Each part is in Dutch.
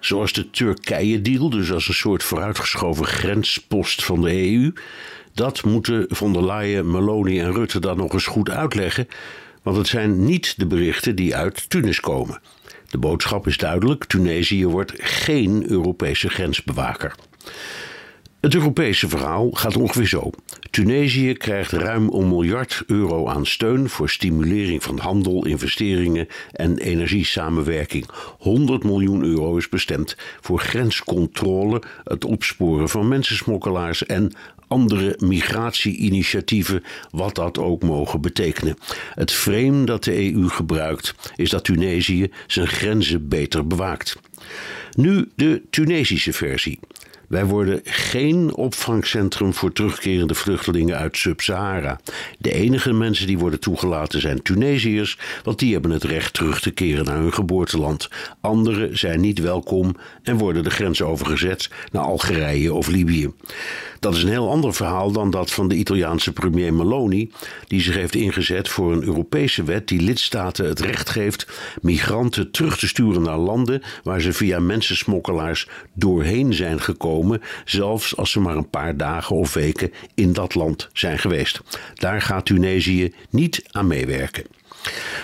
zoals de Turkije-deal, dus als een soort vooruitgeschoven grenspost van de EU. Dat moeten von der Leyen, Meloni en Rutte dan nog eens goed uitleggen, want het zijn niet de berichten die uit Tunis komen. De boodschap is duidelijk: Tunesië wordt geen Europese grensbewaker. Het Europese verhaal gaat ongeveer zo. Tunesië krijgt ruim een miljard euro aan steun voor stimulering van handel, investeringen en energiesamenwerking. 100 miljoen euro is bestemd voor grenscontrole, het opsporen van mensensmokkelaars en andere migratie-initiatieven, wat dat ook mogen betekenen. Het frame dat de EU gebruikt is dat Tunesië zijn grenzen beter bewaakt. Nu de Tunesische versie. Wij worden geen opvangcentrum voor terugkerende vluchtelingen uit Sub-Sahara. De enige mensen die worden toegelaten zijn Tunesiërs, want die hebben het recht terug te keren naar hun geboorteland. Anderen zijn niet welkom en worden de grens overgezet naar Algerije of Libië. Dat is een heel ander verhaal dan dat van de Italiaanse premier Meloni, die zich heeft ingezet voor een Europese wet die lidstaten het recht geeft migranten terug te sturen naar landen waar ze via mensensmokkelaars doorheen zijn gekomen, zelfs als ze maar een paar dagen of weken in dat land zijn geweest. Daar gaat Tunesië niet aan meewerken.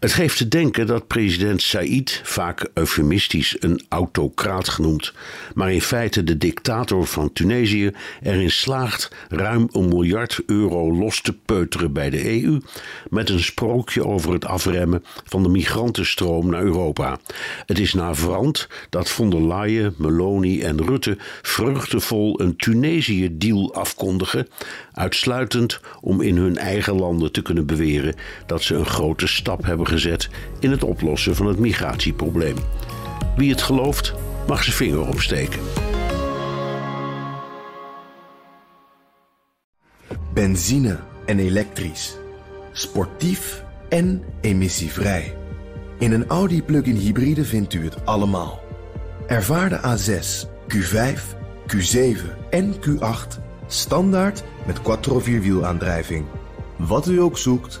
Het geeft te denken dat president Said, vaak eufemistisch een autocraat genoemd, maar in feite de dictator van Tunesië, erin slaagt ruim een miljard euro los te peuteren bij de EU met een sprookje over het afremmen van de migrantenstroom naar Europa. Het is navrant dat von der Leyen, Meloni en Rutte vreugdevol een Tunesië-deal afkondigen, uitsluitend om in hun eigen landen te kunnen beweren dat ze een grote stap hebben gezet in het oplossen van het migratieprobleem. Wie het gelooft, mag zijn vinger opsteken. Benzine en elektrisch. Sportief en emissievrij. In een Audi plug-in hybride vindt u het allemaal. Ervaar de A6, Q5, Q7 en Q8 standaard met quattro vierwielaandrijving. Wat u ook zoekt,